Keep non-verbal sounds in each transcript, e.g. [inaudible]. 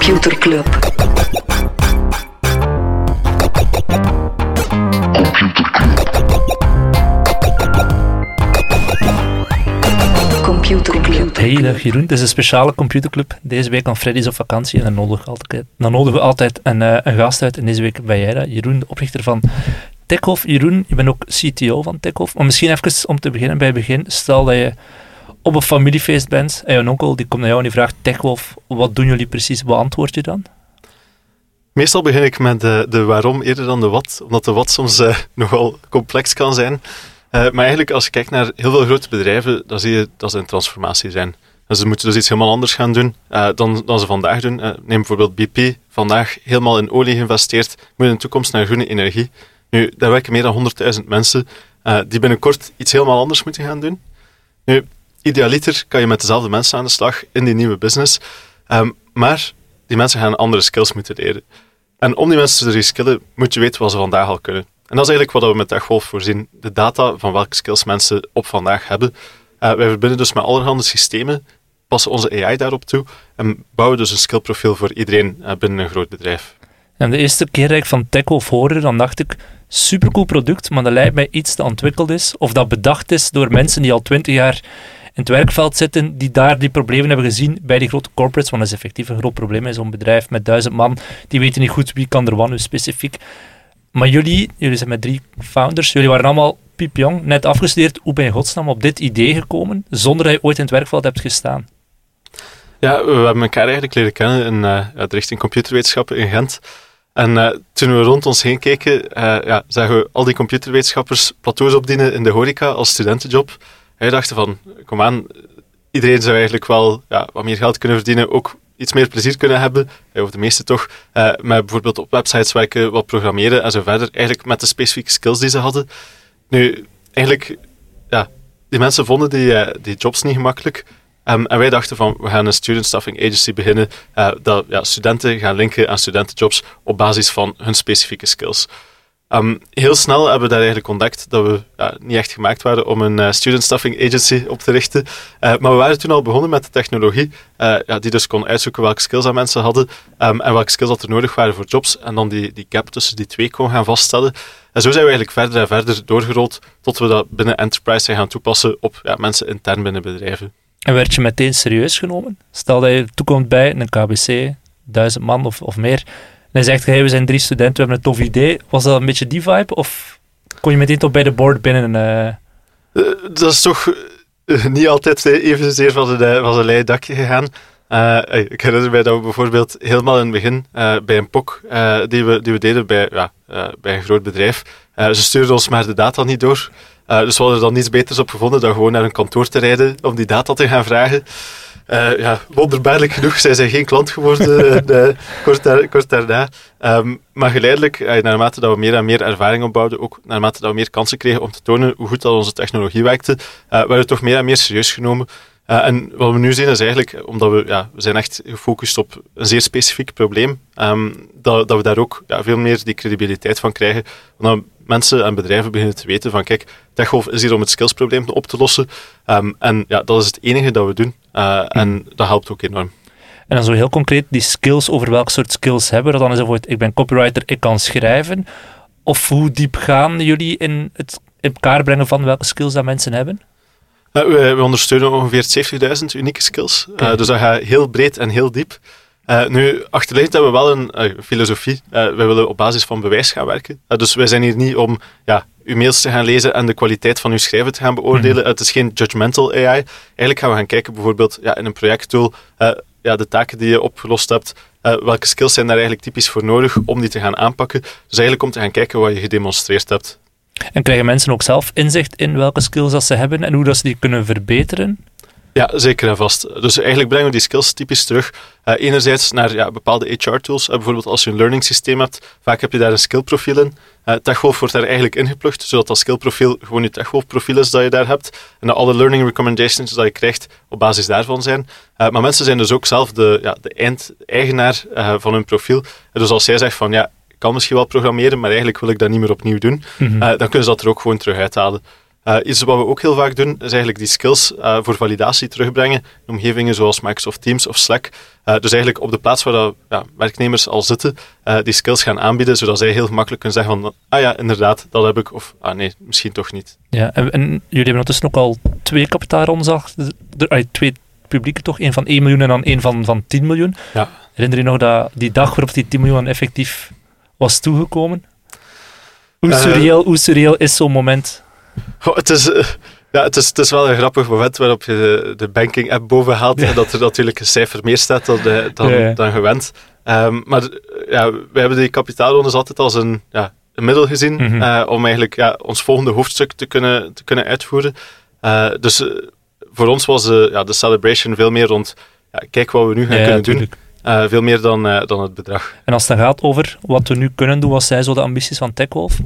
Computer Club. Computer Club. Hey, dag Jeroen. Het is een speciale computerclub. Deze week aan Freddy's op vakantie en dan nodigen we altijd, nodigen we altijd een, eh, een gast uit. En deze week ben jij dat, Jeroen, de oprichter van TechHof. Jeroen, je bent ook CTO van TechHof. Maar misschien even om te beginnen bij het begin. Stel dat je op een familiefeest bent en je onkel die komt naar jou en die vraagt TechHof, wat doen jullie precies? Wat antwoord je dan? Meestal begin ik met de, de waarom eerder dan de wat, omdat de wat soms eh, [laughs] nogal complex kan zijn. Eh, maar eigenlijk, als je kijkt naar heel veel grote bedrijven, dan zie je dat ze een transformatie zijn. En ze moeten dus iets helemaal anders gaan doen eh, dan, dan ze vandaag doen. neem bijvoorbeeld BP, vandaag helemaal in olie geïnvesteerd, moet in de toekomst naar groene energie. Nu, daar werken meer dan 100.000 mensen die binnenkort iets helemaal anders moeten gaan doen. Nu, idealiter kan je met dezelfde mensen aan de slag in die nieuwe business, ehm, maar die mensen gaan andere skills moeten leren. En om die mensen te reskillen, moet je weten wat ze vandaag al kunnen. En dat is eigenlijk wat we met TechWolf voorzien. De data van welke skills mensen op vandaag hebben. Uh, wij verbinden dus met allerhande systemen, passen onze AI daarop toe en bouwen dus een skillprofiel voor iedereen uh, binnen een groot bedrijf. En de eerste keer dat ik van TechWolf hoorde, dan dacht ik, supercool product, maar dat lijkt mij iets te ontwikkeld is, of dat bedacht is door mensen die al twintig jaar het werkveld zitten, die daar die problemen hebben gezien bij die grote corporates, want dat is effectief een groot probleem in zo'n bedrijf met duizend man, die weten niet goed wie kan er wat specifiek. Maar jullie, jullie zijn met drie founders, jullie waren allemaal piepjong, net afgestudeerd. Hoe ben je godsnaam op dit idee gekomen, zonder dat je ooit in het werkveld hebt gestaan? Ja, we hebben elkaar eigenlijk leren kennen in uh, de richting computerwetenschappen in Gent. En uh, toen we rond ons heen keken, uh, ja, zagen we al die computerwetenschappers plateaus opdienen in de horeca als studentenjob. Hij dacht van, kom aan, iedereen zou eigenlijk wel ja, wat meer geld kunnen verdienen, ook iets meer plezier kunnen hebben, of de meeste toch, uh, met bijvoorbeeld op websites werken, wat programmeren en zo verder, eigenlijk met de specifieke skills die ze hadden. Nu, eigenlijk, ja, die mensen vonden die, uh, die jobs niet gemakkelijk. Um, en wij dachten van, we gaan een student staffing agency beginnen, dat ja, studenten gaan linken aan studentenjobs op basis van hun specifieke skills. Um, heel snel hebben we daar eigenlijk ontdekt dat we ja, niet echt gemaakt waren om een uh, student staffing agency op te richten. Uh, maar we waren toen al begonnen met de technologie, uh, ja, die dus kon uitzoeken welke skills dat mensen hadden um, en welke skills dat er nodig waren voor jobs. En dan die, die gap tussen die twee kon gaan vaststellen. En zo zijn we eigenlijk verder en verder doorgerold tot we dat binnen Enterprise zijn gaan toepassen op ja, mensen intern binnen bedrijven. En werd je meteen serieus genomen? Stel dat je toekomt bij een KBC, duizend man of, of meer hij zegt, hey, we zijn drie studenten, we hebben een tof idee. Was dat een beetje die vibe? Of kon je meteen toch bij de board binnen? Uh... dat is toch eh, niet altijd evenzeer van zijn, van zijn leien dakje gegaan. ik herinner mij dat we bijvoorbeeld helemaal in het begin bij een POC die, we, die we deden bij, ja, bij een groot bedrijf, ze stuurden ons maar de data niet door. dus we hadden er dan niets beters op gevonden dan gewoon naar een kantoor te rijden om die data te gaan vragen. Uh, ja, wonderbaarlijk genoeg zijn zij geen klant geworden [laughs] uh, kort, kort, daarna. Um, maar geleidelijk, uh, naarmate dat we meer en meer ervaring opbouwden, ook naarmate dat we meer kansen kregen om te tonen hoe goed dat onze technologie werkte, werden we toch meer en meer serieus genomen. En wat we nu zien is eigenlijk, omdat we, ja, we zijn echt gefocust op een zeer specifiek probleem, um, dat, dat we daar ook ja, veel meer die credibiliteit van krijgen. Omdat mensen en bedrijven beginnen te weten van kijk, TechGolf is hier om het skillsprobleem op te lossen. Um, en ja, dat is het enige dat we doen. Uh, En dat helpt ook enorm. En dan zo heel concreet, die skills, over welk soort skills hebben we dan? Is bijvoorbeeld, ik ben copywriter, ik kan schrijven. Of hoe diep gaan jullie in het in elkaar brengen van welke skills dat mensen hebben? Uh, we, we, ondersteunen ongeveer 70.000 unieke skills. Uh, dus dat gaat heel breed en heel diep. Uh, nu, achterliggend hebben we wel een filosofie. Wij willen op basis van bewijs gaan werken. dus wij zijn hier niet om ja, uw mails te gaan lezen en de kwaliteit van uw schrijven te gaan beoordelen. Mhm. Het is geen judgmental AI. Eigenlijk gaan we gaan kijken bijvoorbeeld ja, in een projecttool, ja, de taken die je opgelost hebt, welke skills zijn daar eigenlijk typisch voor nodig om die te gaan aanpakken. Dus eigenlijk om te gaan kijken wat je gedemonstreerd hebt. En krijgen mensen ook zelf inzicht in welke skills dat ze hebben en hoe dat ze die kunnen verbeteren? Ja, zeker en vast. Dus eigenlijk brengen we die skills typisch terug. Uh, enerzijds naar ja, bepaalde HR-tools. Uh, bijvoorbeeld als je een learning systeem hebt, vaak heb je daar een skillprofiel in. Uh, TechWolf wordt daar eigenlijk ingeplucht, zodat dat skillprofiel gewoon je TechWolf-profiel is dat je daar hebt. En dat alle learning recommendations dat je krijgt op basis daarvan zijn. maar mensen zijn dus ook zelf de, ja, de eindeigenaar van hun profiel. dus als jij zegt van ja, kan misschien wel programmeren, maar eigenlijk wil ik dat niet meer opnieuw doen, mm dan kunnen ze dat er ook gewoon terug uithalen. Uh, iets wat we ook heel vaak doen, is eigenlijk die skills uh, voor validatie terugbrengen in omgevingen zoals Microsoft Teams of Slack. Uh, dus eigenlijk op de plaats waar dat, ja, werknemers al zitten, die skills gaan aanbieden, zodat zij heel gemakkelijk kunnen zeggen van, ah ja, inderdaad, dat heb ik, of ah nee, misschien toch niet. Ja, en, en jullie hebben ondertussen ook al twee kapitaalrondes achter, twee publieke toch, één van 1 miljoen en dan één van, van 10 miljoen. Ja. Herinner je nog dat, die dag waarop die 10 miljoen effectief was toegekomen? Hoe surreal, hoe surreal is zo'n moment? het, is, eh, ja, het, is, het is wel een grappig moment waarop je de, de banking-app boven haalt en dat er natuurlijk een cijfer meer staat dan, de, dan, dan gewend. Um, maar ja, wij hebben die kapitaalrondes altijd als een, ja, een middel gezien mhm. eh, om eigenlijk ja, ons volgende hoofdstuk te kunnen, te kunnen uitvoeren. Uh, dus voor ons was de, ja, de celebration veel meer rond ja, kijk wat we nu gaan kunnen doen. Veel meer dan, dan het bedrag. En als het dan gaat over wat we nu kunnen doen, wat zijn zo de ambities van TechWolf?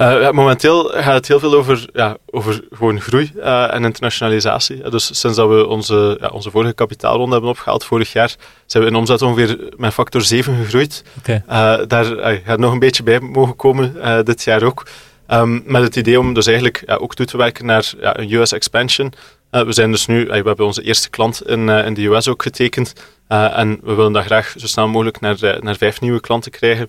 Uh, ja, momenteel gaat het heel veel over, ja, over gewoon groei en internationalisatie. dus sinds dat we onze, ja, onze vorige kapitaalronde hebben opgehaald vorig jaar, zijn we in omzet ongeveer met factor 7 gegroeid. Okay. Daar gaat nog een beetje bij mogen komen dit jaar ook. Um, met het idee om dus eigenlijk ja, ook toe te werken naar ja, een US expansion. We zijn dus nu, we hebben onze eerste klant in, in de US ook getekend. en we willen dat graag zo snel mogelijk naar, naar vijf nieuwe klanten krijgen.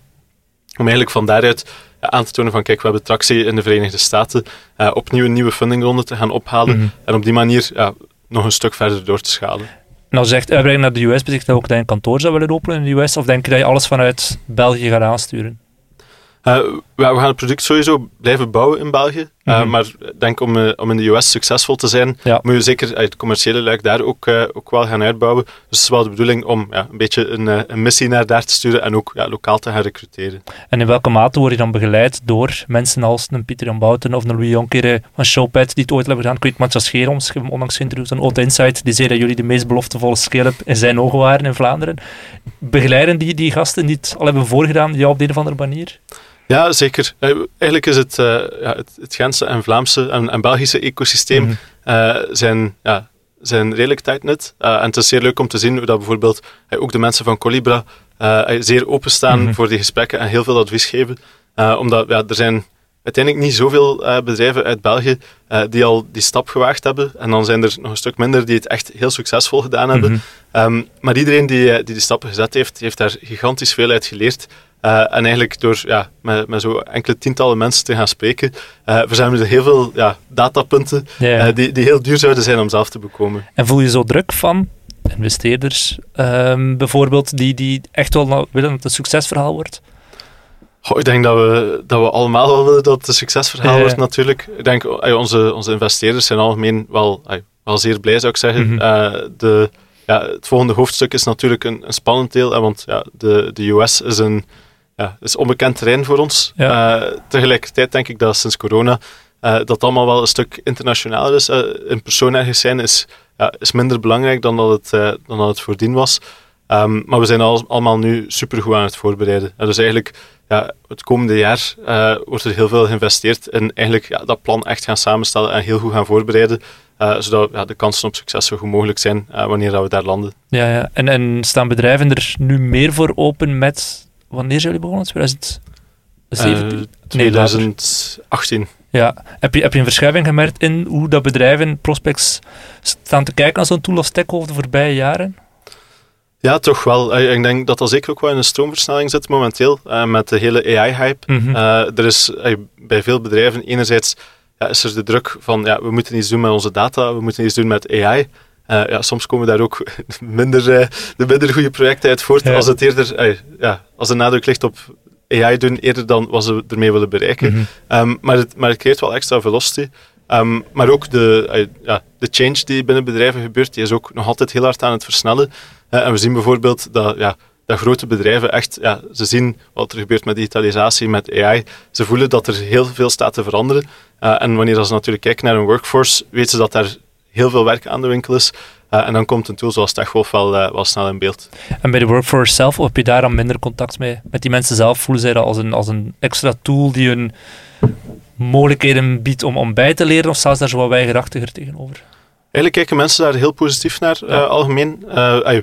Om eigenlijk van daaruit aan te tonen van kijk, we hebben tractie in de Verenigde Staten, opnieuw een nieuwe fundingronde te gaan ophalen mhm. en op die manier nog een stuk verder door te schalen. Nou zegt uitbreiding naar de US, betekent dat ook dat je een kantoor zou willen openen in de US, of denk je dat je alles vanuit België gaat aansturen? Uh, we gaan het product sowieso blijven bouwen in België. Uh, Maar ik denk om, uh, om in de US succesvol te zijn, moet je zeker het commerciële luik daar ook, ook wel gaan uitbouwen. Dus het is wel de bedoeling om ja, een beetje een, een, missie naar daar te sturen en ook ja, lokaal te gaan recruteren. En in welke mate word je dan begeleid door mensen als een Pieter Jan Bouten of een Louis Jonker van Showpad die het ooit hebben gedaan? Ik weet Matthias Geroms, onlangs interviewd een Old Insight, die zei dat jullie de meest beloftevolle scale-up in zijn ogen waren in Vlaanderen. Begeleiden die, die gasten die het al hebben voorgedaan, jou op de een of andere manier? Ja, zeker. Eh, eigenlijk is het, uh, ja, het, het Gentse en Vlaamse en, en Belgische ecosysteem mm zijn, ja, zijn redelijk tijdnet. en het is zeer leuk om te zien hoe dat bijvoorbeeld ook de mensen van Colibra zeer openstaan mm voor die gesprekken en heel veel advies geven. omdat ja, er zijn uiteindelijk niet zoveel bedrijven uit België die al die stap gewaagd hebben. En dan zijn er nog een stuk minder die het echt heel succesvol gedaan hebben. Mm maar iedereen die, die die stappen gezet heeft, heeft daar gigantisch veel uit geleerd. Uh, en eigenlijk door ja, met, met zo enkele tientallen mensen te gaan spreken, uh, verzamelen er heel veel ja, datapunten uh, die, die heel duur zouden zijn om zelf te bekomen. En voel je zo druk van investeerders um, bijvoorbeeld, die, die echt wel willen dat het een succesverhaal wordt? ik denk dat we, dat we allemaal wel willen dat het een succesverhaal wordt natuurlijk. Ik denk, onze, onze investeerders zijn algemeen wel, wel zeer blij, zou ik zeggen. Mm de, ja, het volgende hoofdstuk is natuurlijk een, een spannend deel, want ja, de, de US is een ja, is onbekend terrein voor ons. Uh, tegelijkertijd denk ik dat sinds corona uh, dat allemaal wel een stuk internationaler is. Uh, in persoon ergens zijn is, ja, is minder belangrijk dan dat het, dan dat het voordien was. Um, maar we zijn al, allemaal nu supergoed aan het voorbereiden. dus eigenlijk, ja, het komende jaar wordt er heel veel geïnvesteerd in eigenlijk ja, dat plan echt gaan samenstellen en heel goed gaan voorbereiden. zodat ja, de kansen op succes zo goed mogelijk zijn wanneer dat we daar landen. Ja, ja. En, en staan bedrijven er nu meer voor open met wanneer zijn jullie begonnen? 2017? 2018. Eh, ja. Heb je, heb je een verschuiving gemerkt in hoe dat bedrijven, prospects, staan te kijken naar zo'n tool als Tech over de voorbije jaren? Ja, toch wel. Eh, ik denk dat dat zeker ook wel in een stroomversnelling zit momenteel, uh, met de hele AI-hype. Mhm. er is bij veel bedrijven enerzijds ja, is er de druk van ja, we moeten iets doen met onze data, we moeten iets doen met AI. Uh, ja, soms komen daar ook [laughs] minder, uh, de minder goede projecten uit voort als het eerder, uh, ja, als de nadruk ligt op AI doen eerder dan wat ze ermee willen bereiken. Mm -hmm. maar, het, maar het creëert wel extra velocity. Um, maar ook de, ja, de change die binnen bedrijven gebeurt, die is ook nog altijd heel hard aan het versnellen. en we zien bijvoorbeeld dat, ja, dat grote bedrijven echt, ja, ze zien wat er gebeurt met digitalisatie, met AI. Ze voelen dat er heel veel staat te veranderen. en wanneer ze natuurlijk kijken naar een workforce, weten ze dat daar heel veel werk aan de winkel is. Uh, en dan komt een tool zoals TechWolf wel, uh, wel snel in beeld. En bij de Workforce zelf, of heb je daar dan minder contact mee? Met die mensen zelf voelen zij dat als een, als een extra tool die hun mogelijkheden biedt om, om bij te leren, of staan ze daar zo wat weigerachtiger tegenover? Eigenlijk kijken mensen daar heel positief naar, uh, algemeen.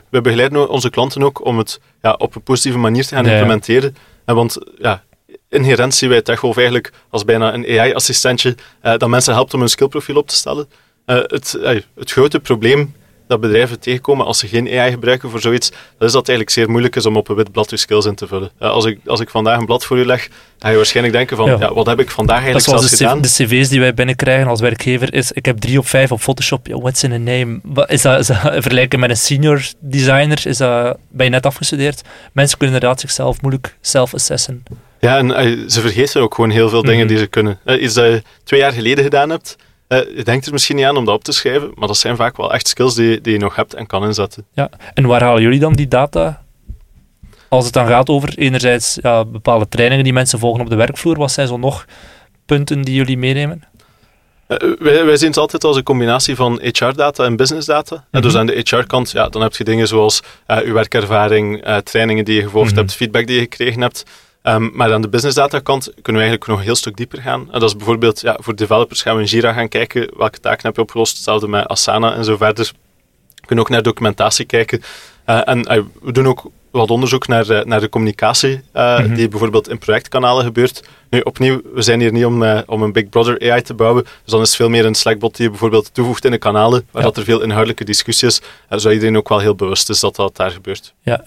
we begeleiden onze klanten ook om het ja, op een positieve manier te gaan implementeren. want ja, inherent zien wij TechWolf eigenlijk als bijna een AI-assistentje dat mensen helpt om hun skillprofiel op te stellen. Het, het grote probleem dat bedrijven tegenkomen als ze geen AI gebruiken voor zoiets, dat is dat het eigenlijk zeer moeilijk is om op een wit blad je skills in te vullen. als, ik, als ik vandaag een blad voor u leg, ga je waarschijnlijk denken van, ja. wat heb ik vandaag eigenlijk zelfs de gedaan? de cv's die wij binnenkrijgen als werkgever is, ik heb drie op vijf op Photoshop, what's in a name? Is dat, is dat [laughs] vergelijken met een senior designer? Is dat, ben je net afgestudeerd? Mensen kunnen inderdaad zichzelf moeilijk self-assessen. Ja, en uh, ze vergeten ook gewoon heel veel dingen mhm. die ze kunnen. Uh, iets dat je twee jaar geleden gedaan hebt, je denkt er misschien niet aan om dat op te schrijven, maar dat zijn vaak wel echt skills die, die je nog hebt en kan inzetten. Ja, en waar halen jullie dan die data? Als het dan gaat over enerzijds ja, bepaalde trainingen die mensen volgen op de werkvloer, wat zijn zo nog punten die jullie meenemen? Uh, wij, wij, zien het altijd als een combinatie van HR-data en business-data. Mm Dus aan de HR-kant, ja, dan heb je dingen zoals uh, uw werkervaring, trainingen die je gevolgd mhm. hebt, feedback die je gekregen hebt. Um, maar aan de business data kant kunnen we eigenlijk nog een heel stuk dieper gaan. En dat is bijvoorbeeld, ja, voor developers gaan we in Jira gaan kijken welke taken heb je opgelost. Hetzelfde met Asana en zo verder. We kunnen ook naar documentatie kijken. Uh, en uh, we doen ook wat onderzoek naar, uh, naar de communicatie mm die bijvoorbeeld in projectkanalen gebeurt. Nu, opnieuw, we zijn hier niet om, om een Big Brother AI te bouwen. Dus dan is het veel meer een Slackbot die je bijvoorbeeld toevoegt in de kanalen, waar dat er veel inhoudelijke discussie is. zodat iedereen ook wel heel bewust is dat dat daar gebeurt. Ja,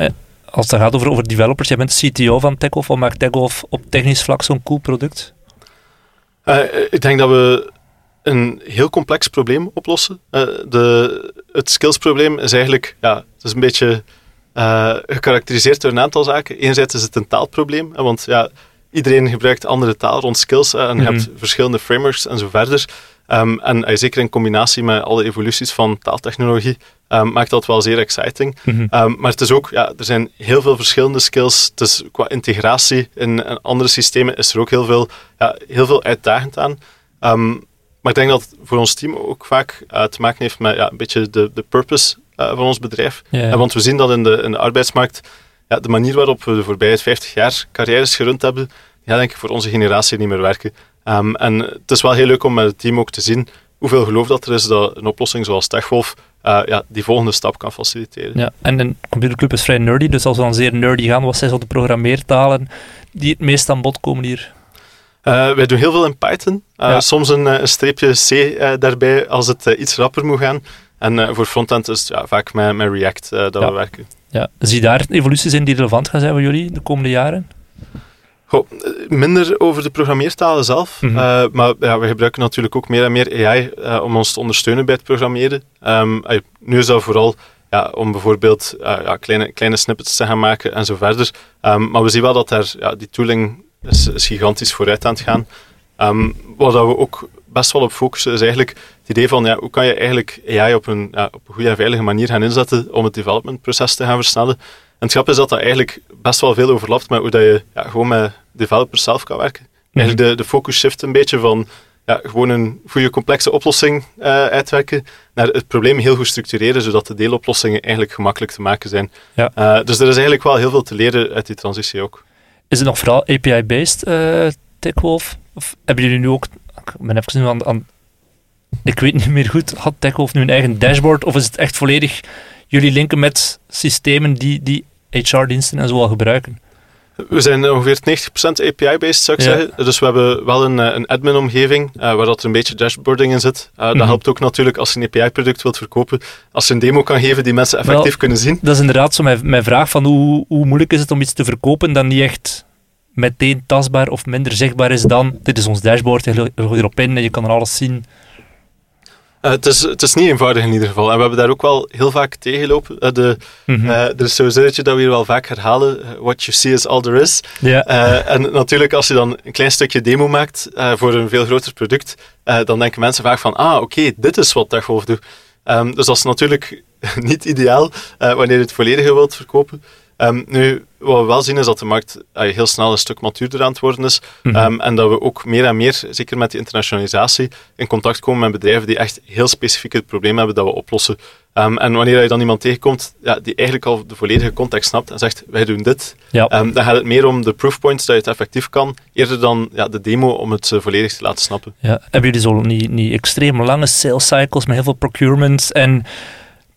als het gaat over, over developers, jij bent de CTO van TechOff. Wat maakt TechOff op technisch vlak zo'n cool product? Uh, ik denk dat we een heel complex probleem oplossen. Uh, de, het skillsprobleem is eigenlijk, ja, het is een beetje uh, gekarakteriseerd door een aantal zaken. Enerzijds is het een taalprobleem, want ja, iedereen gebruikt andere taal rond skills en je hebt mhm. verschillende frameworks en zo verder. Um, en zeker in combinatie met alle evoluties van taaltechnologie um, maakt dat wel zeer exciting. Mhm. Ehm, maar het is ook, ja, er zijn heel veel verschillende skills. Dus qua integratie in, andere systemen is er ook heel veel, ja, heel veel uitdagend aan. maar ik denk dat het voor ons team ook vaak uh, te maken heeft met ja, een beetje de, de purpose uh, van ons bedrijf. Yeah. want we zien dat in de, in de arbeidsmarkt, ja, de manier waarop we de voorbije 50 jaar carrières gerund hebben, ja, denk ik voor onze generatie niet meer werken. Um, en het is wel heel leuk om met het team ook te zien hoeveel geloof dat er is dat een oplossing zoals TechWolf uh, ja, die volgende stap kan faciliteren. Ja, en een computerclub is vrij nerdy, dus als we dan zeer nerdy gaan, wat zijn zo de programmeertalen die het meest aan bod komen hier? Uh, wij doen heel veel in Python. Uh, Soms een, een, streepje C daarbij als het iets rapper moet gaan. En voor frontend is het ja, vaak met, met React dat we werken. Ja. Zie je daar evoluties in die relevant gaan zijn voor jullie de komende jaren? Goh, minder over de programmeertalen zelf, mhm. eh, maar ja, we gebruiken natuurlijk ook meer en meer AI uh, om ons te ondersteunen bij het programmeren. Um, nu is dat vooral ja, om bijvoorbeeld uh, ja, kleine, kleine snippets te gaan maken en zo verder. Um, maar we zien wel dat daar, ja, die tooling is, is gigantisch vooruit aan het gaan. Um, waar we ook best wel op focussen is eigenlijk het idee van ja, hoe kan je eigenlijk AI op een, op een goede en veilige manier gaan inzetten om het developmentproces te gaan versnellen. En het grap is dat dat eigenlijk best wel veel overlapt met hoe dat je ja, gewoon met developers zelf kan werken. Eigenlijk de, de focus shift een beetje van ja, gewoon een goede complexe oplossing uh, uitwerken naar het probleem heel goed structureren, zodat de deeloplossingen eigenlijk gemakkelijk te maken zijn. Ja. Uh, dus er is eigenlijk wel heel veel te leren uit die transitie ook. Is het nog vooral API-based, uh, eh, TechWolf? Of hebben jullie nu ook, ik ben even nu aan, aan ik weet niet meer goed, had TechWolf nu een eigen dashboard of is het echt volledig jullie linken met systemen die, die HR-diensten en zo al gebruiken? We zijn ongeveer 90% API-based, zou ik zeggen. Dus we hebben wel een, eh, een admin-omgeving uh, waar dat er een beetje dashboarding in zit. Uh, Dat mhm. helpt ook natuurlijk als je een API-product wilt verkopen. Als je een demo kan geven die mensen effectief kunnen zien. Dat is inderdaad zo mijn, mijn vraag van hoe, hoe moeilijk is het om iets te verkopen dat niet echt meteen tastbaar of minder zichtbaar is dan dit is ons dashboard, je log erop in en je kan er alles zien. Uh, het, is, het is niet eenvoudig in ieder geval. En we hebben daar ook wel heel vaak tegengelopen. Uh, de, mm -hmm. uh, er is zo'n zinnetje dat we hier wel vaak herhalen. what you see is all there is. Yeah. en natuurlijk, als je dan een klein stukje demo maakt voor een veel groter product, dan denken mensen vaak van, ah, oké, dit is wat TechWolf doet. Um, dus dat is natuurlijk [laughs] niet ideaal wanneer je het volledige wilt verkopen. Um, nu, wat we wel zien is dat de markt uh, heel snel een stuk matuurder aan het worden is. Mhm. Ehm, en dat we ook meer en meer, zeker met die internationalisatie, in contact komen met bedrijven die echt heel specifiek het probleem hebben dat we oplossen. Um, en wanneer je dan iemand tegenkomt ja, die eigenlijk al de volledige context snapt en zegt, wij doen dit, ja. dan gaat het meer om de proofpoints dat je het effectief kan, eerder dan ja, de demo om het uh, volledig te laten snappen. Ja. Hebben jullie zo niet, niet extreem lange sales cycles met heel veel procurement en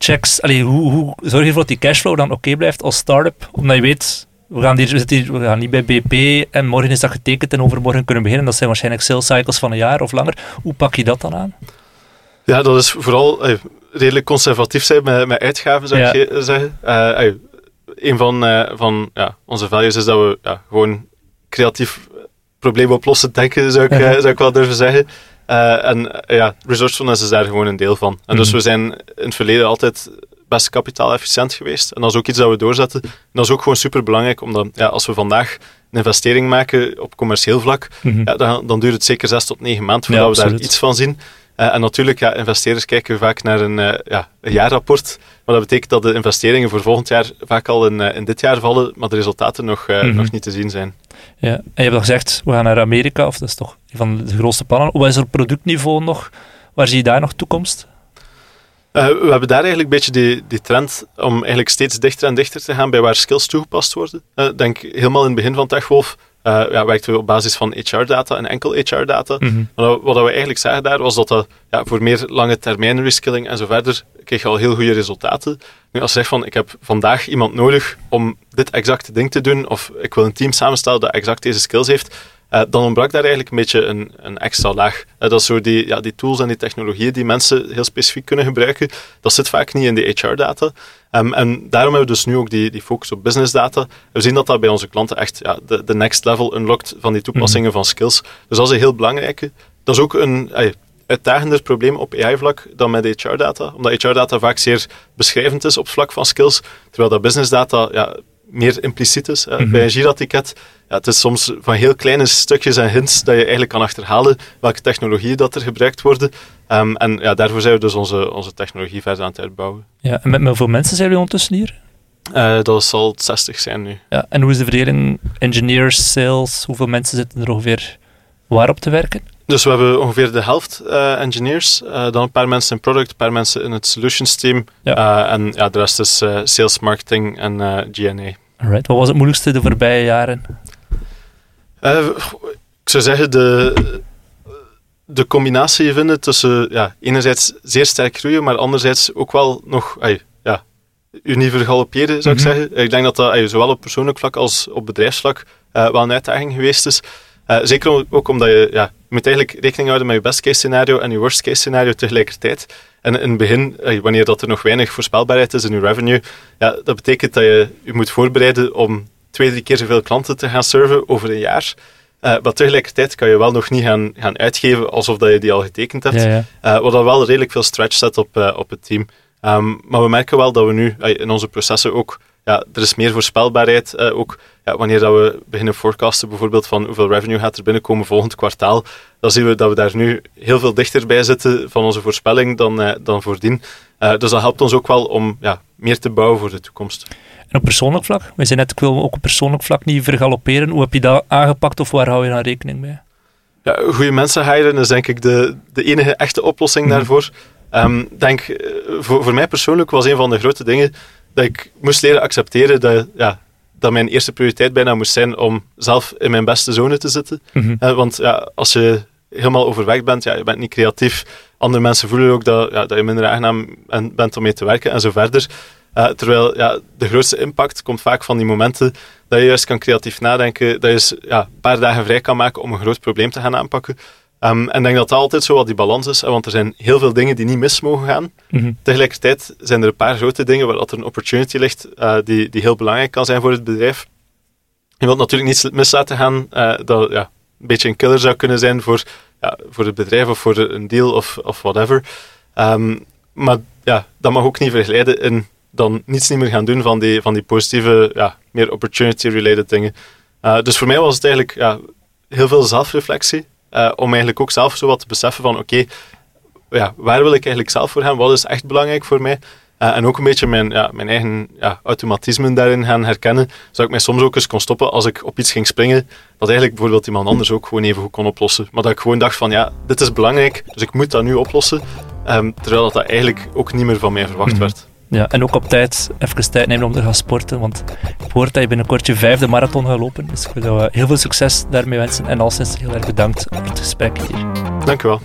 checks. Allee, hoe, hoe zorg je ervoor dat die cashflow dan oké blijft als start-up? Omdat je weet, we gaan, hier, we, gaan niet bij BP en morgen is dat getekend en overmorgen kunnen beginnen. Dat zijn waarschijnlijk sales cycles van een jaar of langer. Hoe pak je dat dan aan? Ja, dat is vooral eh, redelijk conservatief zijn met, met uitgaven, zou Ja. ik ge- zeggen. Eh, een van, eh, van ja, onze values is dat we ja, gewoon creatief probleem oplossen denken, zou ik, eh, zou ik wel durven zeggen. Eh, en eh, ja, resourcefulness is daar gewoon een deel van. En dus Mhm. we zijn in het verleden altijd best kapitaalefficiënt geweest. En dat is ook iets dat we doorzetten. En dat is ook gewoon super belangrijk, omdat ja, als we vandaag een investering maken op commercieel vlak, Mhm. ja, dan, dan duurt het zeker zes tot negen maanden Ja, voordat we daar iets van zien. Eh, en natuurlijk, ja, investeerders kijken vaak naar een, eh, ja, een jaarrapport. Maar dat betekent dat de investeringen voor volgend jaar vaak al in, eh, in dit jaar vallen, maar de resultaten nog, Mhm. nog niet te zien zijn. Ja. En je hebt al gezegd, we gaan naar Amerika, of dat is toch een van de grootste plannen. Wat is er op productniveau nog? Waar zie je daar nog toekomst? We hebben daar eigenlijk een beetje die, die trend om eigenlijk steeds dichter en dichter te gaan bij waar skills toegepast worden. Ik denk helemaal in het begin van TechWolf eh ja, werkten we op basis van HR-data en enkel HR-data. Mhm. Wat we eigenlijk zagen daar was dat dat ja, voor meer lange termijn reskilling en zo verder kreeg je al heel goede resultaten. Nu, als je zegt van ik heb vandaag iemand nodig om dit exacte ding te doen, of ik wil een team samenstellen dat exact deze skills heeft, eh, dan ontbrak daar eigenlijk een beetje een, een extra laag. Eh, dat is zo die, ja, die tools en die technologieën die mensen heel specifiek kunnen gebruiken, dat zit vaak niet in de HR-data. Ehm, en daarom hebben we dus nu ook die, die focus op business data. We zien dat dat bij onze klanten echt ja, de, de next level unlockt van die toepassingen van skills. Dus dat is een heel belangrijke. Dat is ook een uitdagender probleem op AI-vlak dan met HR-data. Omdat HR-data vaak zeer beschrijvend is op het vlak van skills, terwijl dat business data ja, meer impliciet is. Mhm. Bij een Jira-ticket, ja, het is soms van heel kleine stukjes en hints dat je eigenlijk kan achterhalen welke technologieën dat er gebruikt worden. Ehm, en ja, daarvoor zijn we dus onze, onze technologie verder aan het uitbouwen. Ja, en met, hoeveel mensen zijn jullie ondertussen hier? Eh, dat zal 60 zijn nu. Ja, en hoe is de verdeling engineers, sales? Hoeveel mensen zitten er ongeveer waarop te werken? Dus we hebben ongeveer de helft eh, engineers, eh, dan een paar mensen in product, een paar mensen in het solutions team. Ja. Eh, en ja, de rest is sales, marketing en G&A. Alright. Wat was het moeilijkste de voorbije jaren? Ik zou zeggen, de, de combinatie vinden tussen ja, enerzijds zeer sterk groeien, maar anderzijds ook wel nog ai, ja, u niet vergalopperen, zou Mhm. ik zeggen. Ik denk dat dat zowel op persoonlijk vlak als op bedrijfsvlak wel een uitdaging geweest is. Eh, zeker ook omdat je, ja, je moet eigenlijk rekening houden met je best case scenario en je worst case scenario tegelijkertijd. En in het begin, ai, wanneer dat er nog weinig voorspelbaarheid is in je revenue, ja, dat betekent dat je je moet voorbereiden om twee, drie keer zoveel klanten te gaan serven over een jaar. Eh, maar tegelijkertijd kan je wel nog niet gaan, gaan uitgeven alsof dat je die al getekend hebt. Ja, ja. Eh, wat dan wel redelijk veel stretch zet op, eh, op het team. Ehm, maar we merken wel dat we nu eh, in onze processen ook, ja, er is meer voorspelbaarheid. eh, ook ja, wanneer dat we beginnen forecasten, bijvoorbeeld van hoeveel revenue gaat er binnenkomen volgend kwartaal, dan zien we dat we daar nu heel veel dichter bij zitten van onze voorspelling dan, eh, dan voordien. Eh, dus dat helpt ons ook wel om ja, meer te bouwen voor de toekomst. En op persoonlijk vlak? We zijn net, ik wil ook op persoonlijk vlak niet vergalopperen. Hoe heb je dat aangepakt of waar hou je dan rekening mee? Ja, goede mensen hiren is denk ik de, de enige echte oplossing Mhm. daarvoor. Ehm, denk, voor, voor mij persoonlijk was een van de grote dingen dat ik moest leren accepteren dat, ja, dat mijn eerste prioriteit bijna moest zijn om zelf in mijn beste zone te zitten. Mhm. Eh, want ja, als je helemaal overweg bent, ja, je bent niet creatief. Andere mensen voelen ook dat, ja, dat je minder aangenaam en- bent om mee te werken en zo verder. Eh, terwijl ja, de grootste impact komt vaak van die momenten dat je juist kan creatief nadenken, dat je eens ja, een paar dagen vrij kan maken om een groot probleem te gaan aanpakken. Ehm, en ik denk dat dat altijd zo wat die balans is, want er zijn heel veel dingen die niet mis mogen gaan. Mhm. Tegelijkertijd zijn er een paar grote dingen waar dat er een opportunity ligt eh, die, die heel belangrijk kan zijn voor het bedrijf. Je wilt natuurlijk niet mis laten gaan eh, dat ja, een beetje een killer zou kunnen zijn voor, ja, voor het bedrijf of voor een deal of, of whatever. Ehm, maar ja, dat mag ook niet verglijden in dan niets niet meer gaan doen van die, van die positieve, ja, meer opportunity-related dingen. Eh, dus voor mij was het eigenlijk ja, heel veel zelfreflectie, eh, om eigenlijk ook zelf zo wat te beseffen van oké, ja, waar wil ik eigenlijk zelf voor gaan? Wat is echt belangrijk voor mij? Eh, en ook een beetje mijn, ja, mijn eigen ja, automatismen daarin gaan herkennen. Zodat ik mij soms ook eens kon stoppen als ik op iets ging springen. Dat eigenlijk bijvoorbeeld iemand anders ook gewoon even goed kon oplossen. Maar dat ik gewoon dacht van ja, dit is belangrijk, dus ik moet dat nu oplossen. Ehm, terwijl dat, dat eigenlijk ook niet meer van mij verwacht Mhm. werd. Ja, en ook op tijd even tijd nemen om te gaan sporten. Want ik hoor dat je binnenkort je vijfde marathon gaat lopen. Dus ik wil heel veel succes daarmee wensen. En al sinds heel erg bedankt voor het gesprek hier. Dank u wel.